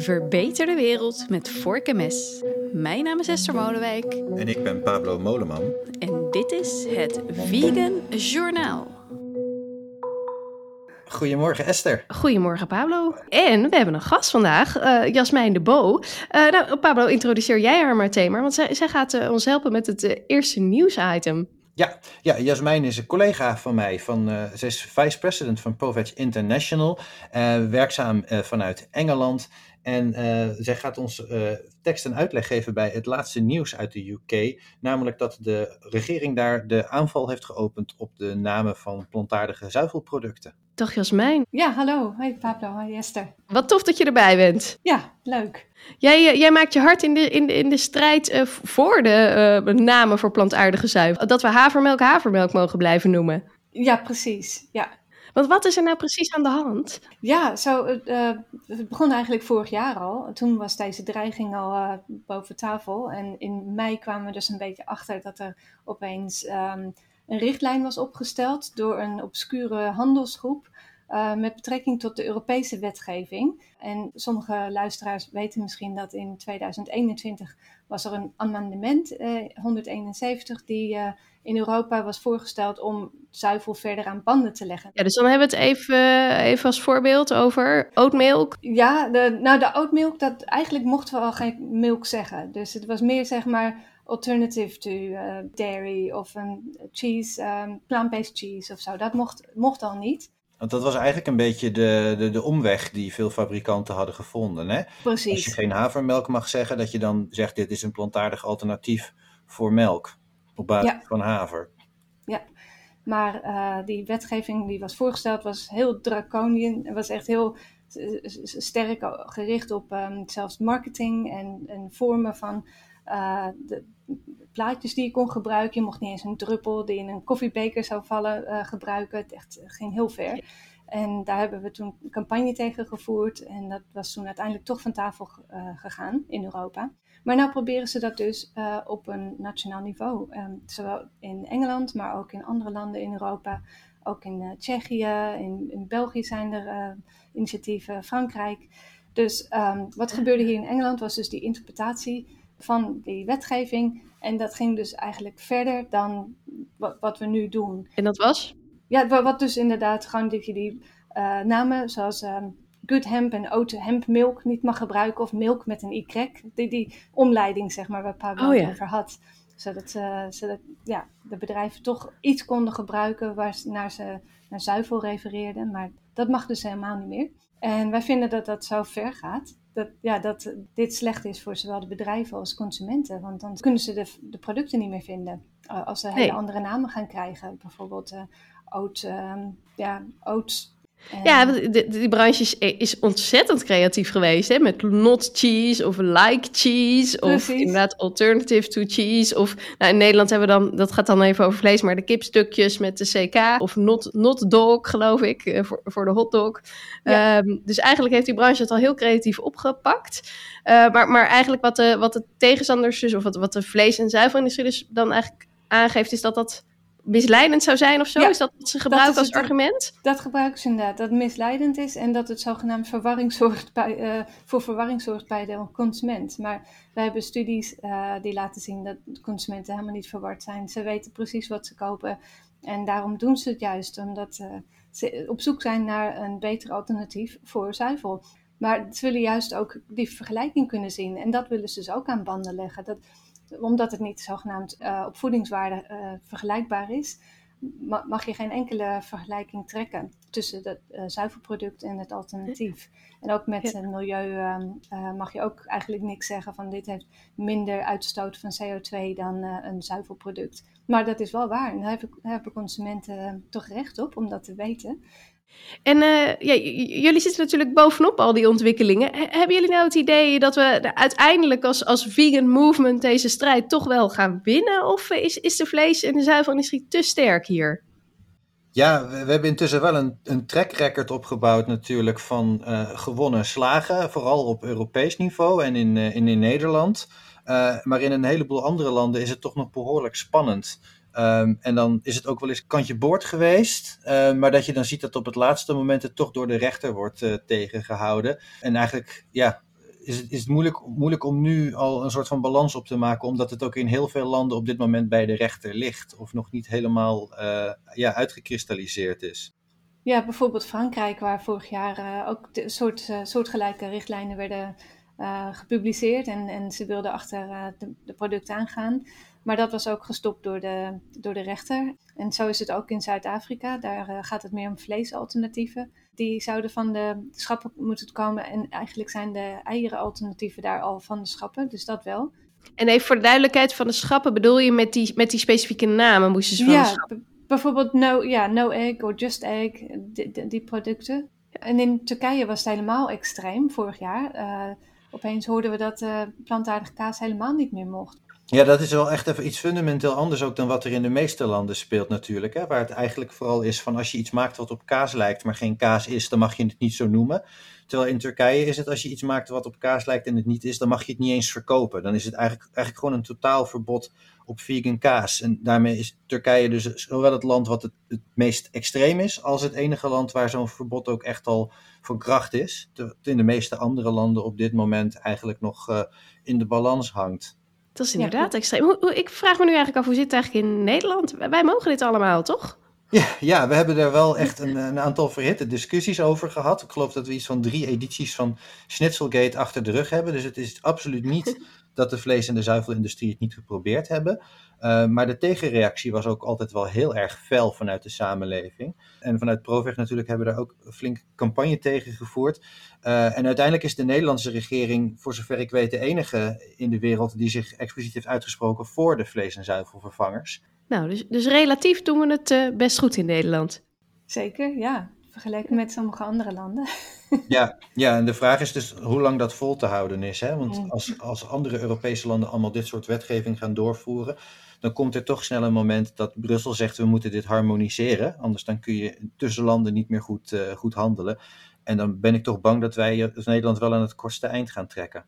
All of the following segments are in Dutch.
Verbeter de wereld met vork en mes. Mijn naam is Esther Molenwijk En ik ben Pablo Moleman. en dit is het Vegan Journaal. Goedemorgen Esther. Goedemorgen Pablo. En we hebben een gast vandaag, eh, Jasmijn de Bo. Eh, nou, Pablo, introduceer jij haar maar thema, want zij, zij gaat eh, ons helpen met het eerste nieuwsitem. Ja, ja, Jasmijn is een collega van mij. Van, eh, ze is vice-president van ProVeg International. eh, werkzaam eh, vanuit Engeland. En eh, zij gaat ons eh, tekst en uitleg geven bij het laatste nieuws uit de UK. Namelijk dat de regering daar de aanval heeft geopend op de namen van plantaardige zuivelproducten. Dag Jasmijn, Ja, hallo. Hoi Pablo, hoi Esther. wat tof dat je erbij bent. Ja, leuk. Jij, eh, jij maakt je hard in de, in de, in de strijd eh, voor de eh, namen voor plantaardige zuivel. Dat we havermelk havermelk mogen blijven noemen. Ja, precies. Ja, Want wat is er nou precies aan de hand? ja zo, eh, eh, het begon eigenlijk vorig jaar al. Toen was deze dreiging al eh, boven tafel. En in mei kwamen we dus een beetje achter dat er opeens ehm, een richtlijn was opgesteld door een obscure handelsgroep. met betrekking tot de Europese wetgeving. En sommige luisteraars weten misschien dat in 2021 was er een amendement, eh, 171, die eh, in Europa was voorgesteld om zuivel verder aan banden te leggen. Ja, dus dan hebben we het even, even als voorbeeld over oatmilk. Ja, de, nou de oatmilk, dat, eigenlijk mochten we al geen milk zeggen. Dus het was meer zeg maar alternative to eh, dairy of een cheese, ehm, plant-based cheese of zo. Dat mocht, mocht al niet. Want dat was eigenlijk een beetje de, de, de omweg die veel fabrikanten hadden gevonden. Hè? Als je Precies. geen havermelk mag zeggen, dat je dan zegt dit is een plantaardig alternatief voor melk. Op basis Ja. van haver. Maar eh, die wetgeving die was voorgesteld was heel draconiën. Het was echt heel eh, s- sterk gericht op ehm, zelfs marketing en, en vormen van eh, de plaatjes die je kon gebruiken. Je mocht niet eens een druppel die in een koffiebeker zou vallen eh, gebruiken. Het echt eh, ging heel ver. En daar hebben we toen een campagne tegen gevoerd. En dat was toen uiteindelijk toch van tafel gegaan in Europa. Maar nu proberen ze dat dus op een nationaal niveau. Ehm, zowel in Engeland, maar ook in andere landen in Europa. Ook in Tsjechië, in, in België zijn er initiatieven, Frankrijk. Dus ehm, wat gebeurde hier in Engeland was dus die interpretatie van die wetgeving. En dat ging dus eigenlijk verder dan wat, we nu doen. En dat was? Ja, wa- wat dus inderdaad gewoon dat je die eh, namen zoals ehm, good hemp en oat hemp milk niet mag gebruiken. Of milk met een y. Die, die omleiding, zeg maar, waar Pablo Oh ja. over had. Zodat, eh, zodat ja, de bedrijven toch iets konden gebruiken waar ze naar, ze, naar zuivel refereerden. Maar dat mag dus helemaal niet meer. En wij vinden dat dat zo ver gaat. Dat, ja, dat dit slecht is voor zowel de bedrijven als consumenten. Want dan kunnen ze de, de producten niet meer vinden. Uh, als ze hele Nee. andere namen gaan krijgen. Bijvoorbeeld eh oat, ehm, ja, oats. Ja, de- die branche is, is ontzettend creatief geweest. Hè? Met not cheese of like cheese. Of inderdaad alternative to cheese. Of nou, in Nederland hebben we dan, dat gaat dan even over vlees, maar de kipstukjes met de CK. Of not, not dog, geloof ik, eh, voor, voor de hotdog. Ja. Ehm, dus eigenlijk heeft die branche het al heel creatief opgepakt. Eh, maar, maar eigenlijk wat de, wat de tegenstanders dus, of wat, wat de vlees- en zuivelindustrie dus dan eigenlijk aangeeft, is dat dat misleidend zou zijn of zo? Ja, is dat wat ze gebruiken als het- argument? Dat gebruiken ze inderdaad, dat misleidend is en dat het zogenaamd verwarring zorgt bij, eh, voor verwarring zorgt bij de consument. Maar wij hebben studies eh, die laten zien dat consumenten helemaal niet verward zijn. Ze weten precies wat ze kopen en daarom doen ze het juist, omdat eh, ze op zoek zijn naar een beter alternatief voor zuivel. Maar ze willen juist ook die vergelijking kunnen zien en dat willen ze dus ook aan banden leggen. Dat, omdat het niet zogenaamd eh, op voedingswaarde eh, vergelijkbaar is, ma- mag je geen enkele vergelijking trekken tussen het eh, zuivelproduct en het alternatief. En ook met het milieu ehm, eh, mag je ook eigenlijk niks zeggen van dit heeft minder uitstoot van CO2 dan eh, een zuivelproduct. Maar dat is wel waar en daar hebben, consumenten eh, toch recht op om dat te weten. En ja, jullie zitten natuurlijk bovenop al die ontwikkelingen. Hebben jullie nou het idee dat we uiteindelijk als, als vegan movement deze strijd toch wel gaan winnen? Of is, is de vlees- en de zuivelindustrie te sterk hier? Ja, we, hebben intussen wel een, een track record opgebouwd natuurlijk van eh, gewonnen slagen. Vooral op Europees niveau en in, eh, in, Nederland. Eh, maar in een heleboel andere landen is het toch nog behoorlijk spannend. Ehm, en dan is het ook wel eens kantje boord geweest. maar dat je dan ziet dat op het laatste moment het toch door de rechter wordt eh, tegengehouden. En eigenlijk, ja, is het, is moeilijk, moeilijk om nu al een soort van balans op te maken, omdat het ook in heel veel landen op dit moment bij de rechter ligt, of nog niet helemaal uh, ja, uitgekristalliseerd is. Ja, bijvoorbeeld Frankrijk, waar vorig jaar uh, ook soort, uh, soortgelijke richtlijnen werden gepubliceerd en, en ze wilden achter de, de producten aangaan. Maar dat was ook gestopt door de, door de rechter. En zo is het ook in Zuid-Afrika. Daar gaat het meer om vleesalternatieven die zouden van de schappen moeten komen. En eigenlijk zijn de eieren-alternatieven daar al van de schappen, dus dat wel. En even voor de duidelijkheid van de schappen, bedoel je met die, met die specifieke namen moesten ze van ja, de schappen? bijvoorbeeld no, ja, no egg of just egg, die, die, producten. En in Turkije was het helemaal extreem vorig jaar. Uh, opeens hoorden we dat uh, plantaardige kaas helemaal niet meer mocht. Ja, dat is wel echt even iets fundamenteel anders ook dan wat er in de meeste landen speelt natuurlijk. Hè? Waar het eigenlijk vooral is van als je iets maakt wat op kaas lijkt, maar geen kaas is, dan mag je het niet zo noemen. Terwijl in Turkije is het als je iets maakt wat op kaas lijkt en het niet is, dan mag je het niet eens verkopen. Dan is het eigenlijk, eigenlijk gewoon een totaal verbod op vegan kaas. En daarmee is Turkije dus zowel het land wat het, het meest extreem is, als het enige land waar zo'n verbod ook echt al van kracht is. In de meeste andere landen op dit moment eigenlijk nog uh, in de balans hangt. Dat is inderdaad ja, extreem. Hoe, hoe, ik vraag me nu eigenlijk af, hoe zit het eigenlijk in Nederland? Wij mogen dit allemaal, toch? Ja, ja we hebben er wel echt een, een, aantal verhitte discussies over gehad. Ik geloof dat we iets van drie edities van Schnitzelgate achter de rug hebben. Dus het is absoluut niet dat de vlees- en de zuivelindustrie het niet geprobeerd hebben. Uh, maar de tegenreactie was ook altijd wel heel erg fel vanuit de samenleving. En vanuit Proveg natuurlijk hebben we daar ook flink campagne tegen gevoerd. Uh, en uiteindelijk is de Nederlandse regering, voor zover ik weet, de enige in de wereld die zich expliciet heeft uitgesproken voor de vlees- en zuivelvervangers. Nou, dus, dus relatief doen we het uh, best goed in Nederland. Zeker, ja. Vergeleken met sommige andere landen. Ja, ja, en de vraag is dus hoe lang dat vol te houden is. Hè? Want als, als andere Europese landen allemaal dit soort wetgeving gaan doorvoeren, dan komt er toch snel een moment dat Brussel zegt we moeten dit harmoniseren. Anders dan kun je tussen landen niet meer goed, uh, goed handelen. En dan ben ik toch bang dat wij als Nederland wel aan het kortste eind gaan trekken.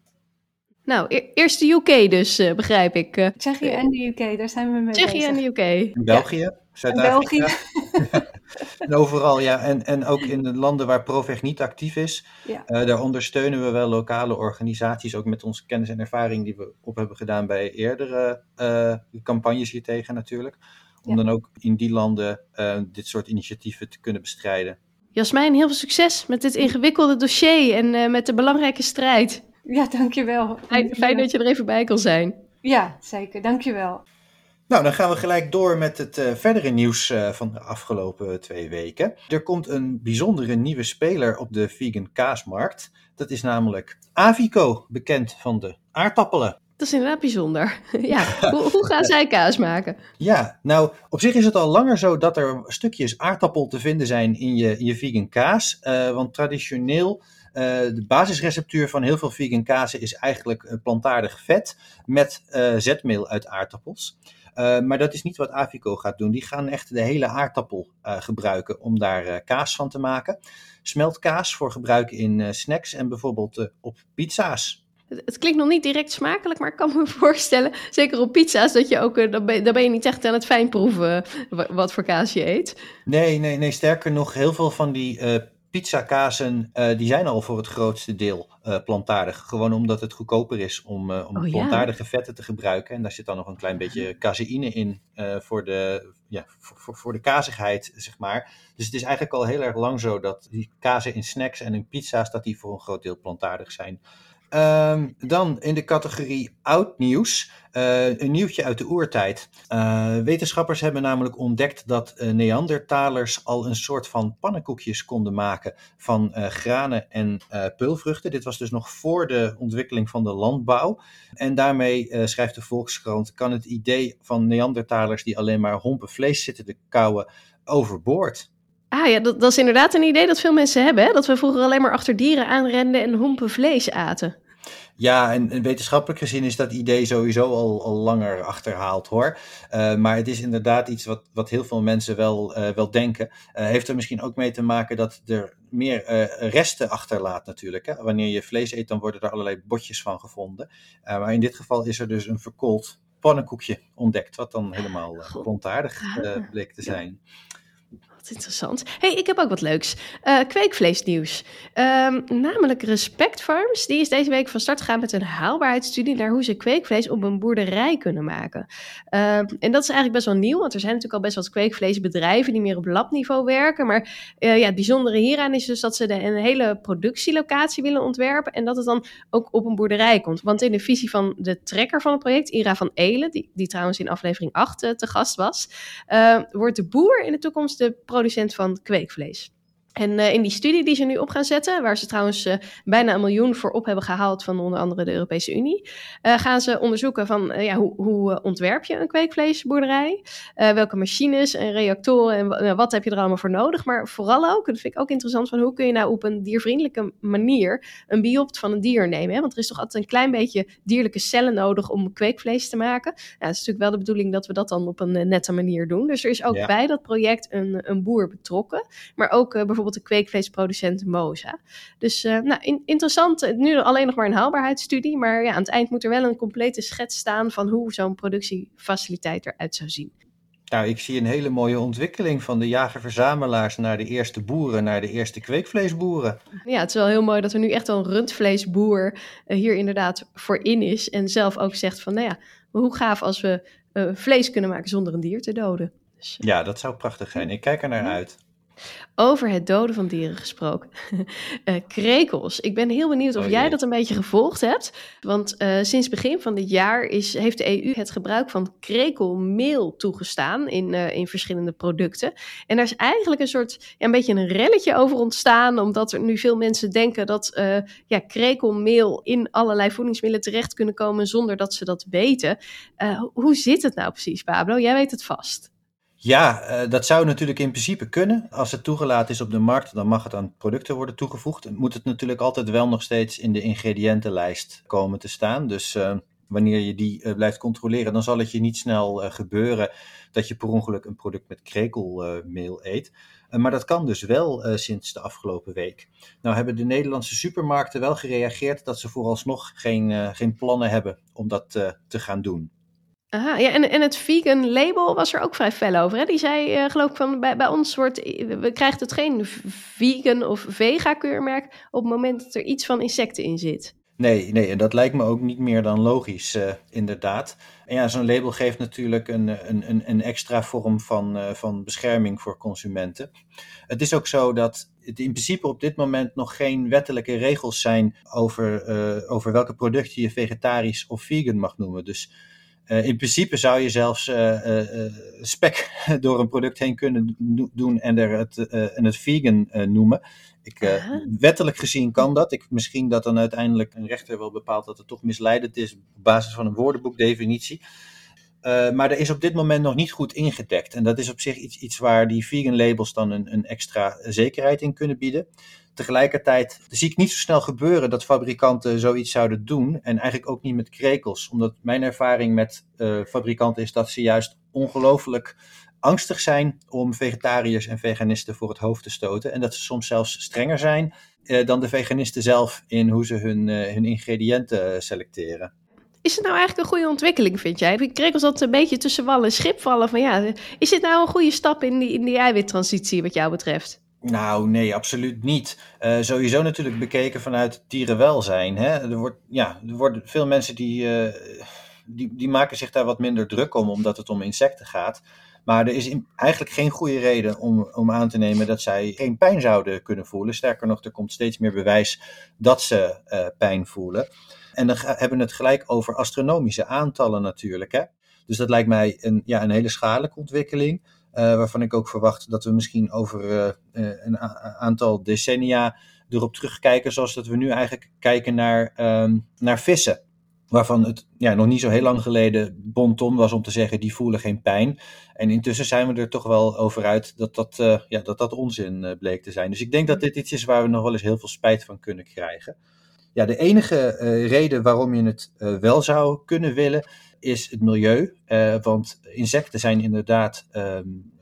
Nou, e eerst de UK dus, uh, begrijp ik. Uh, Tsjechië en de UK, daar zijn we mee Tsjechië bezig. en de UK. België, ja. Zuid-Afrika. België. en overal, ja. En, en ook in de landen waar Proveg niet actief is, ja. uh, daar ondersteunen we wel lokale organisaties, ook met onze kennis en ervaring die we op hebben gedaan bij eerdere campagnes hiertegen natuurlijk. Om Ja. dan ook in die landen dit soort initiatieven te kunnen bestrijden. Jasmijn, heel veel succes met dit ingewikkelde dossier en uh, met de belangrijke strijd. Ja, dankjewel. Fijn, fijn dat je er even bij kon zijn. Ja, zeker. Dankjewel. Nou, dan gaan we gelijk door met het uh, verdere nieuws uh, van de afgelopen twee weken. Er komt een bijzondere nieuwe speler op de vegan kaasmarkt. Dat is namelijk Avico, bekend van de aardappelen. Dat is inderdaad bijzonder. ja, hoe, hoe, gaan zij kaas maken? Ja, nou, op zich is het al langer zo dat er stukjes aardappel te vinden zijn in je, in je vegan kaas. Uh, want traditioneel, uh, de basisreceptuur van heel veel vegan kazen is eigenlijk plantaardig vet met uh, zetmeel uit aardappels. Uh, maar dat is niet wat Avico gaat doen. Die gaan echt de hele aardappel uh, gebruiken om daar uh, kaas van te maken. Smeltkaas voor gebruik in snacks en bijvoorbeeld op pizza's. Het, het, klinkt nog niet direct smakelijk, maar ik kan me voorstellen, zeker op pizza's, dat je ook, dan ben, dan ben je niet echt aan het fijnproeven wat voor kaas je eet. Nee, nee, nee. Sterker nog, heel veel van die pizzakazen, uh, die zijn al voor het grootste deel uh, plantaardig. Gewoon omdat het goedkoper is om, uh, om Oh, ja. plantaardige vetten te gebruiken. En daar zit dan nog een klein beetje caseïne in voor, de, ja, voor, voor, voor de kazigheid, zeg maar. Dus het is eigenlijk al heel erg lang zo dat die kazen in snacks en in pizza's, dat die voor een groot deel plantaardig zijn. Um, dan in de categorie oud nieuws, uh, een nieuwtje uit de oertijd. Uh, wetenschappers hebben namelijk ontdekt dat uh, Neandertalers al een soort van pannenkoekjes konden maken van granen en peulvruchten. Dit was dus nog voor de ontwikkeling van de landbouw. En daarmee, schrijft de Volkskrant, kan het idee van Neandertalers die alleen maar hompen vlees zitten te kauwen overboord. Ah ja, dat, dat, is inderdaad een idee dat veel mensen hebben. Hè? Dat we vroeger alleen maar achter dieren aanrenden en hompen vlees aten. Ja, en, en, wetenschappelijk gezien is dat idee sowieso al, al langer achterhaald hoor. Uh, maar het is inderdaad iets wat, wat heel veel mensen wel, uh, wel denken. Uh, heeft er misschien ook mee te maken dat er meer resten achterlaat natuurlijk. Hè? Wanneer je vlees eet, dan worden er allerlei botjes van gevonden. maar in dit geval is er dus een verkoold pannenkoekje ontdekt, wat dan helemaal plantaardig bleek te zijn. Interessant. hey, ik heb ook wat leuks. Uh, kweekvleesnieuws. Um, namelijk Respect Farms. Die is deze week van start gegaan met een haalbaarheidsstudie naar hoe ze kweekvlees op een boerderij kunnen maken. Uh, en dat is eigenlijk best wel nieuw, want er zijn natuurlijk al best wat kweekvleesbedrijven die meer op labniveau werken. Maar uh, ja, het bijzondere hieraan is dus dat ze een hele productielocatie willen ontwerpen en dat het dan ook op een boerderij komt. Want in de visie van de trekker van het project, Ira van Elen, die, die trouwens in aflevering 8 uh, te gast was, wordt de boer in de toekomst de producent van kweekvlees. En uh, in die studie die ze nu op gaan zetten, waar ze trouwens uh, bijna een miljoen voor op hebben gehaald van onder andere de Europese Unie, uh, gaan ze onderzoeken van ja, hoe, hoe ontwerp je een kweekvleesboerderij? welke machines en reactoren en wat heb je er allemaal voor nodig? Maar vooral ook, dat vind ik ook interessant, van hoe kun je nou op een diervriendelijke manier een biopt van een dier nemen? Hè? Want er is toch altijd een klein beetje dierlijke cellen nodig om kweekvlees te maken. Ja, het is natuurlijk wel de bedoeling dat we dat dan op een nette manier doen. Dus er is ook ja. bij dat project een, een boer betrokken, maar ook bijvoorbeeld bijvoorbeeld de kweekvleesproducent Moza. Dus uh, nou, in, interessant, nu alleen nog maar een haalbaarheidsstudie, maar ja, aan het eind moet er wel een complete schets staan van hoe zo'n productiefaciliteit eruit zou zien. Nou, ik zie een hele mooie ontwikkeling van de jager-verzamelaars naar de eerste boeren, naar de eerste kweekvleesboeren. Ja, het is wel heel mooi dat er nu echt een rundvleesboer uh, hier inderdaad voor in is en zelf ook zegt van, nou ja, hoe gaaf als we uh, vlees kunnen maken zonder een dier te doden. Dus, ja, dat zou prachtig zijn. Ik kijk er naar uit. Over het doden van dieren gesproken. uh, krekels. Ik ben heel benieuwd of oh, jij dat een beetje gevolgd hebt. Want uh, sinds begin van dit jaar is, heeft de EU het gebruik van krekelmeel toegestaan in, uh, in verschillende producten. En daar is eigenlijk een soort, een beetje een relletje over ontstaan. Omdat er nu veel mensen denken dat ja, krekelmeel in allerlei voedingsmiddelen terecht kunnen komen zonder dat ze dat weten. hoe zit het nou precies, Pablo? Jij weet het vast. Ja, uh, dat zou natuurlijk in principe kunnen. Als het toegelaten is op de markt, dan mag het aan producten worden toegevoegd. Moet het natuurlijk altijd wel nog steeds in de ingrediëntenlijst komen te staan. Dus uh, wanneer je die uh, blijft controleren, dan zal het je niet snel gebeuren dat je per ongeluk een product met krekelmeel eet. maar dat kan dus wel sinds de afgelopen week. Nou hebben de Nederlandse supermarkten wel gereageerd dat ze vooralsnog geen, geen plannen hebben om dat te gaan doen. Aha, ja, en, en het vegan label was er ook vrij fel over. Hè? Die zei, uh, geloof ik, van bij, bij ons wordt, we krijgen het geen vegan of vega-keurmerk op het moment dat er iets van insecten in zit. Nee, nee, en dat lijkt me ook niet meer dan logisch, uh, inderdaad. En ja, zo'n label geeft natuurlijk een, een, een, extra vorm van, uh, van bescherming voor consumenten. Het is ook zo dat het in principe op dit moment nog geen wettelijke regels zijn over, over welke producten je vegetarisch of vegan mag noemen. Dus uh, in principe zou je zelfs uh, uh, spek door een product heen kunnen doen en, er het, en het vegan noemen. Ik, wettelijk gezien kan dat. Ik, misschien dat dan uiteindelijk een rechter wel bepaalt dat het toch misleidend is op basis van een woordenboekdefinitie. maar er is op dit moment nog niet goed ingedekt. En dat is op zich iets, iets waar die vegan labels dan een, een extra zekerheid in kunnen bieden. Tegelijkertijd zie ik niet zo snel gebeuren dat fabrikanten zoiets zouden doen. En eigenlijk ook niet met krekels. Omdat mijn ervaring met uh, fabrikanten is dat ze juist ongelooflijk angstig zijn om vegetariërs en veganisten voor het hoofd te stoten. En dat ze soms zelfs strenger zijn uh, dan de veganisten zelf in hoe ze hun, uh, hun ingrediënten selecteren. Is het nou eigenlijk een goede ontwikkeling, vind jij? Ik kreeg als dat een beetje tussen wal en schip vallen. Van ja, is dit nou een goede stap in die, in die eiwittransitie wat jou betreft? Nou, nee, absoluut niet. Uh, sowieso natuurlijk bekeken vanuit dierenwelzijn. Hè? Er, wordt, ja, er worden veel mensen die, uh, die, die maken zich daar wat minder druk om, omdat het om insecten gaat. Maar er is eigenlijk geen goede reden om, om aan te nemen dat zij geen pijn zouden kunnen voelen. Sterker nog, er komt steeds meer bewijs dat ze uh, pijn voelen. En dan hebben we het gelijk over astronomische aantallen natuurlijk. Hè? Dus dat lijkt mij een, ja, een hele schadelijke ontwikkeling. Uh, waarvan ik ook verwacht dat we misschien over uh, een aantal decennia erop terugkijken, zoals dat we nu eigenlijk kijken naar, um, naar vissen. Waarvan het ja, nog niet zo heel lang geleden bonton was om te zeggen, die voelen geen pijn. En intussen zijn we er toch wel over uit dat dat, uh, ja, dat, dat onzin bleek te zijn. Dus ik denk dat dit iets is waar we nog wel eens heel veel spijt van kunnen krijgen. Ja, de enige reden waarom je het wel zou kunnen willen, is het milieu. Uh, want insecten zijn inderdaad um,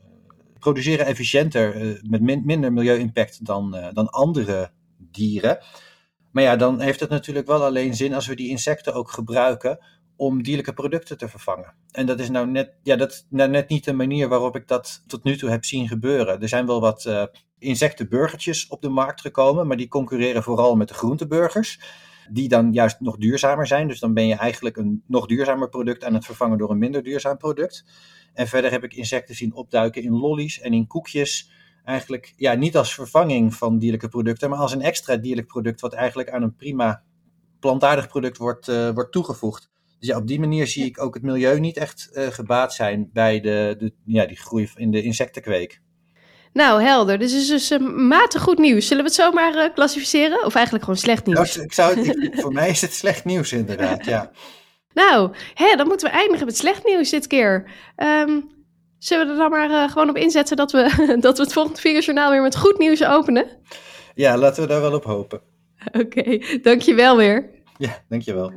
produceren efficiënter met min, minder milieu-impact dan, dan andere dieren. Maar ja, dan heeft het natuurlijk wel alleen zin als we die insecten ook gebruiken om dierlijke producten te vervangen. En dat is nou net, ja, dat nou net niet de manier waarop ik dat tot nu toe heb zien gebeuren. Er zijn wel wat uh, insectenburgertjes op de markt gekomen, maar die concurreren vooral met de groenteburgers. Die dan juist nog duurzamer zijn. Dus dan ben je eigenlijk een nog duurzamer product aan het vervangen door een minder duurzaam product. En verder heb ik insecten zien opduiken in lollies en in koekjes. Eigenlijk ja, niet als vervanging van dierlijke producten, maar als een extra dierlijk product, wat eigenlijk aan een prima plantaardig product wordt, uh, wordt toegevoegd. Dus ja, op die manier zie ik ook het milieu niet echt uh, gebaat zijn bij de, de, ja, die groei in de insectenkweek. Nou, helder. Dus is dus uh, matig goed nieuws. Zullen we het zomaar uh, klassificeren? Of eigenlijk gewoon slecht nieuws? Nou, ik zou ik, voor mij is het slecht nieuws inderdaad, ja. Nou, hè, dan moeten we eindigen met slecht nieuws dit keer. Um, zullen we er dan maar uh, gewoon op inzetten dat we, dat we het volgende Vingerjournaal weer met goed nieuws openen? Ja, laten we daar wel op hopen. Oké, okay, dankjewel weer. Ja, dankjewel.